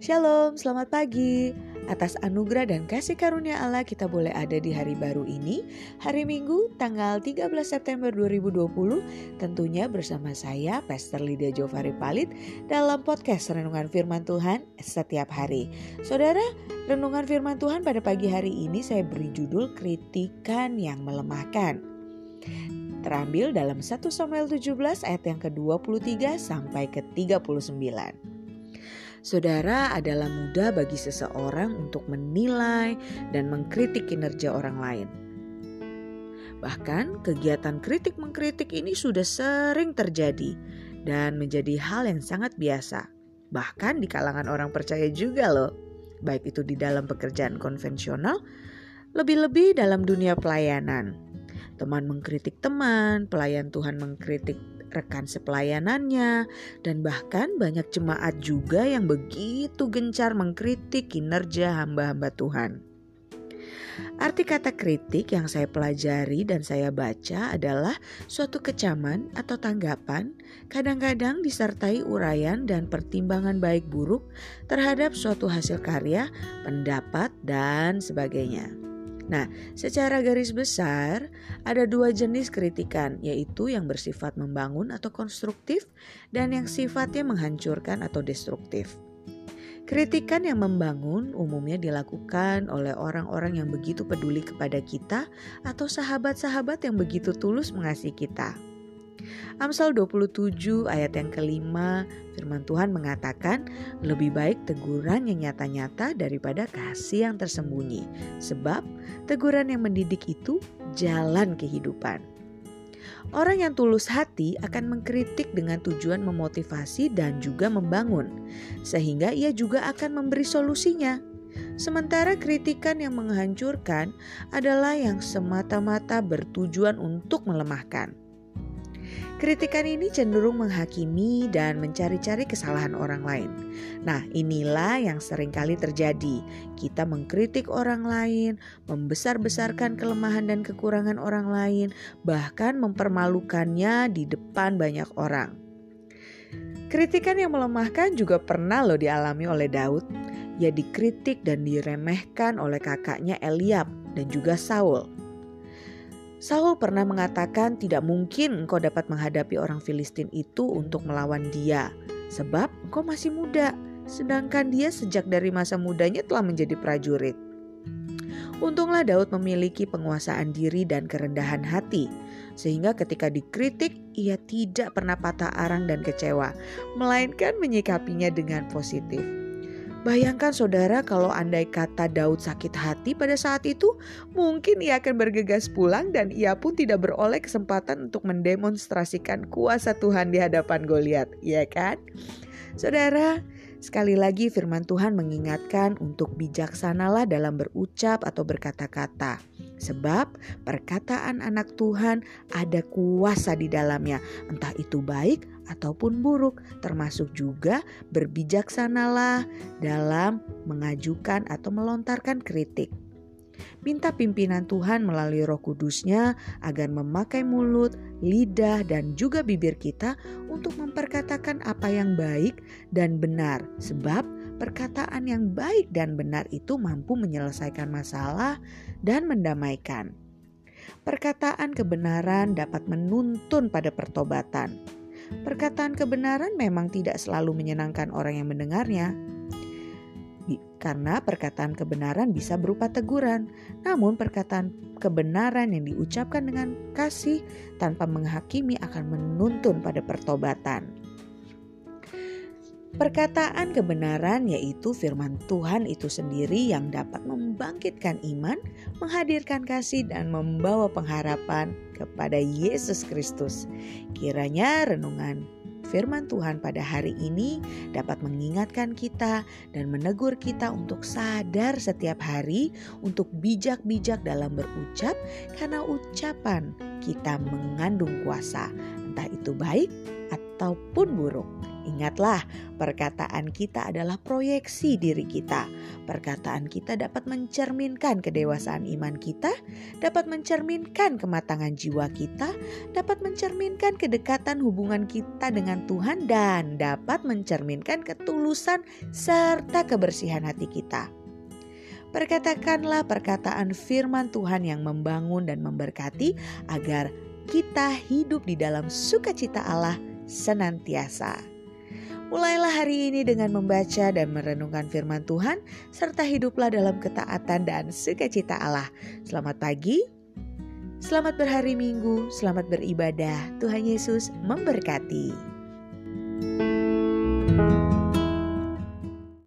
Shalom, selamat pagi. Atas anugerah dan kasih karunia Allah kita boleh ada di hari baru ini, hari Minggu tanggal 13 September 2020, tentunya bersama saya Pastor Lydia Jovari Palit dalam podcast Renungan Firman Tuhan setiap hari. Saudara, Renungan Firman Tuhan pada pagi hari ini saya beri judul kritikan yang melemahkan. Terambil dalam 1 Samuel 17 ayat yang ke-23 sampai ke-39. Saudara adalah mudah bagi seseorang untuk menilai dan mengkritik kinerja orang lain. Bahkan kegiatan kritik-mengkritik ini sudah sering terjadi dan menjadi hal yang sangat biasa. Bahkan di kalangan orang percaya juga loh. Baik itu di dalam pekerjaan konvensional, lebih-lebih dalam dunia pelayanan. Teman mengkritik teman, pelayan Tuhan mengkritik rekan sepelayanannya, dan bahkan banyak jemaat juga yang begitu gencar mengkritik kinerja hamba-hamba Tuhan. Arti kata kritik yang saya pelajari dan saya baca adalah suatu kecaman atau tanggapan, kadang-kadang disertai uraian dan pertimbangan baik buruk terhadap suatu hasil karya, pendapat, dan sebagainya. Nah, secara garis besar ada dua jenis kritikan, yaitu yang bersifat membangun atau konstruktif dan yang sifatnya menghancurkan atau destruktif. Kritikan yang membangun umumnya dilakukan oleh orang-orang yang begitu peduli kepada kita atau sahabat-sahabat yang begitu tulus mengasihi kita. Amsal 27 ayat yang kelima firman Tuhan mengatakan lebih baik teguran yang nyata-nyata daripada kasih yang tersembunyi. Sebab teguran yang mendidik itu jalan kehidupan. Orang yang tulus hati akan mengkritik dengan tujuan memotivasi dan juga membangun, sehingga ia juga akan memberi solusinya. Sementara kritikan yang menghancurkan adalah yang semata-mata bertujuan untuk melemahkan. Kritikan ini cenderung menghakimi dan mencari-cari kesalahan orang lain. Nah, inilah yang sering kali terjadi. Kita mengkritik orang lain, membesar-besarkan kelemahan dan kekurangan orang lain, bahkan mempermalukannya di depan banyak orang. Kritikan yang melemahkan juga pernah loh dialami oleh Daud. Ia dikritik dan diremehkan oleh kakaknya Eliab dan juga Saul. Saul pernah mengatakan tidak mungkin engkau dapat menghadapi orang Filistin itu untuk melawan dia, sebab engkau masih muda, sedangkan dia sejak dari masa mudanya telah menjadi prajurit. Untunglah Daud memiliki penguasaan diri dan kerendahan hati, sehingga ketika dikritik ia tidak pernah patah arang dan kecewa, melainkan menyikapinya dengan positif. Bayangkan saudara kalau andai kata Daud sakit hati pada saat itu, mungkin ia akan bergegas pulang dan ia pun tidak beroleh kesempatan untuk mendemonstrasikan kuasa Tuhan di hadapan Goliat, ya kan? Saudara, sekali lagi firman Tuhan mengingatkan untuk bijaksanalah dalam berucap atau berkata-kata. Sebab perkataan anak Tuhan ada kuasa di dalamnya, entah itu baik ataupun buruk, termasuk juga berbijaksanalah dalam mengajukan atau melontarkan kritik. Minta pimpinan Tuhan melalui roh kudusnya agar memakai mulut, lidah, dan juga bibir kita untuk memperkatakan apa yang baik dan benar. Sebab perkataan yang baik dan benar itu mampu menyelesaikan masalah dan mendamaikan. Perkataan kebenaran dapat menuntun pada pertobatan. Perkataan kebenaran memang tidak selalu menyenangkan orang yang mendengarnya, karena perkataan kebenaran bisa berupa teguran. Namun, perkataan kebenaran yang diucapkan dengan kasih tanpa menghakimi akan menuntun pada pertobatan. Perkataan kebenaran yaitu firman Tuhan itu sendiri yang dapat membangkitkan iman, menghadirkan kasih dan membawa pengharapan kepada Yesus Kristus. Kiranya renungan firman Tuhan pada hari ini dapat mengingatkan kita dan menegur kita untuk sadar setiap hari untuk bijak-bijak dalam berucap karena ucapan kita mengandung kuasa, entah itu baik ataupun buruk. Ingatlah, perkataan kita adalah proyeksi diri kita. Perkataan kita dapat mencerminkan kedewasaan iman kita, dapat mencerminkan kematangan jiwa kita, dapat mencerminkan kedekatan hubungan kita dengan Tuhan, dan dapat mencerminkan ketulusan serta kebersihan hati kita. Perkatakanlah perkataan firman Tuhan yang membangun dan memberkati agar kita hidup di dalam sukacita Allah senantiasa. Mulailah hari ini dengan membaca dan merenungkan firman Tuhan, serta hiduplah dalam ketaatan dan sukacita Allah. Selamat pagi, selamat berhari Minggu, selamat beribadah. Tuhan Yesus memberkati.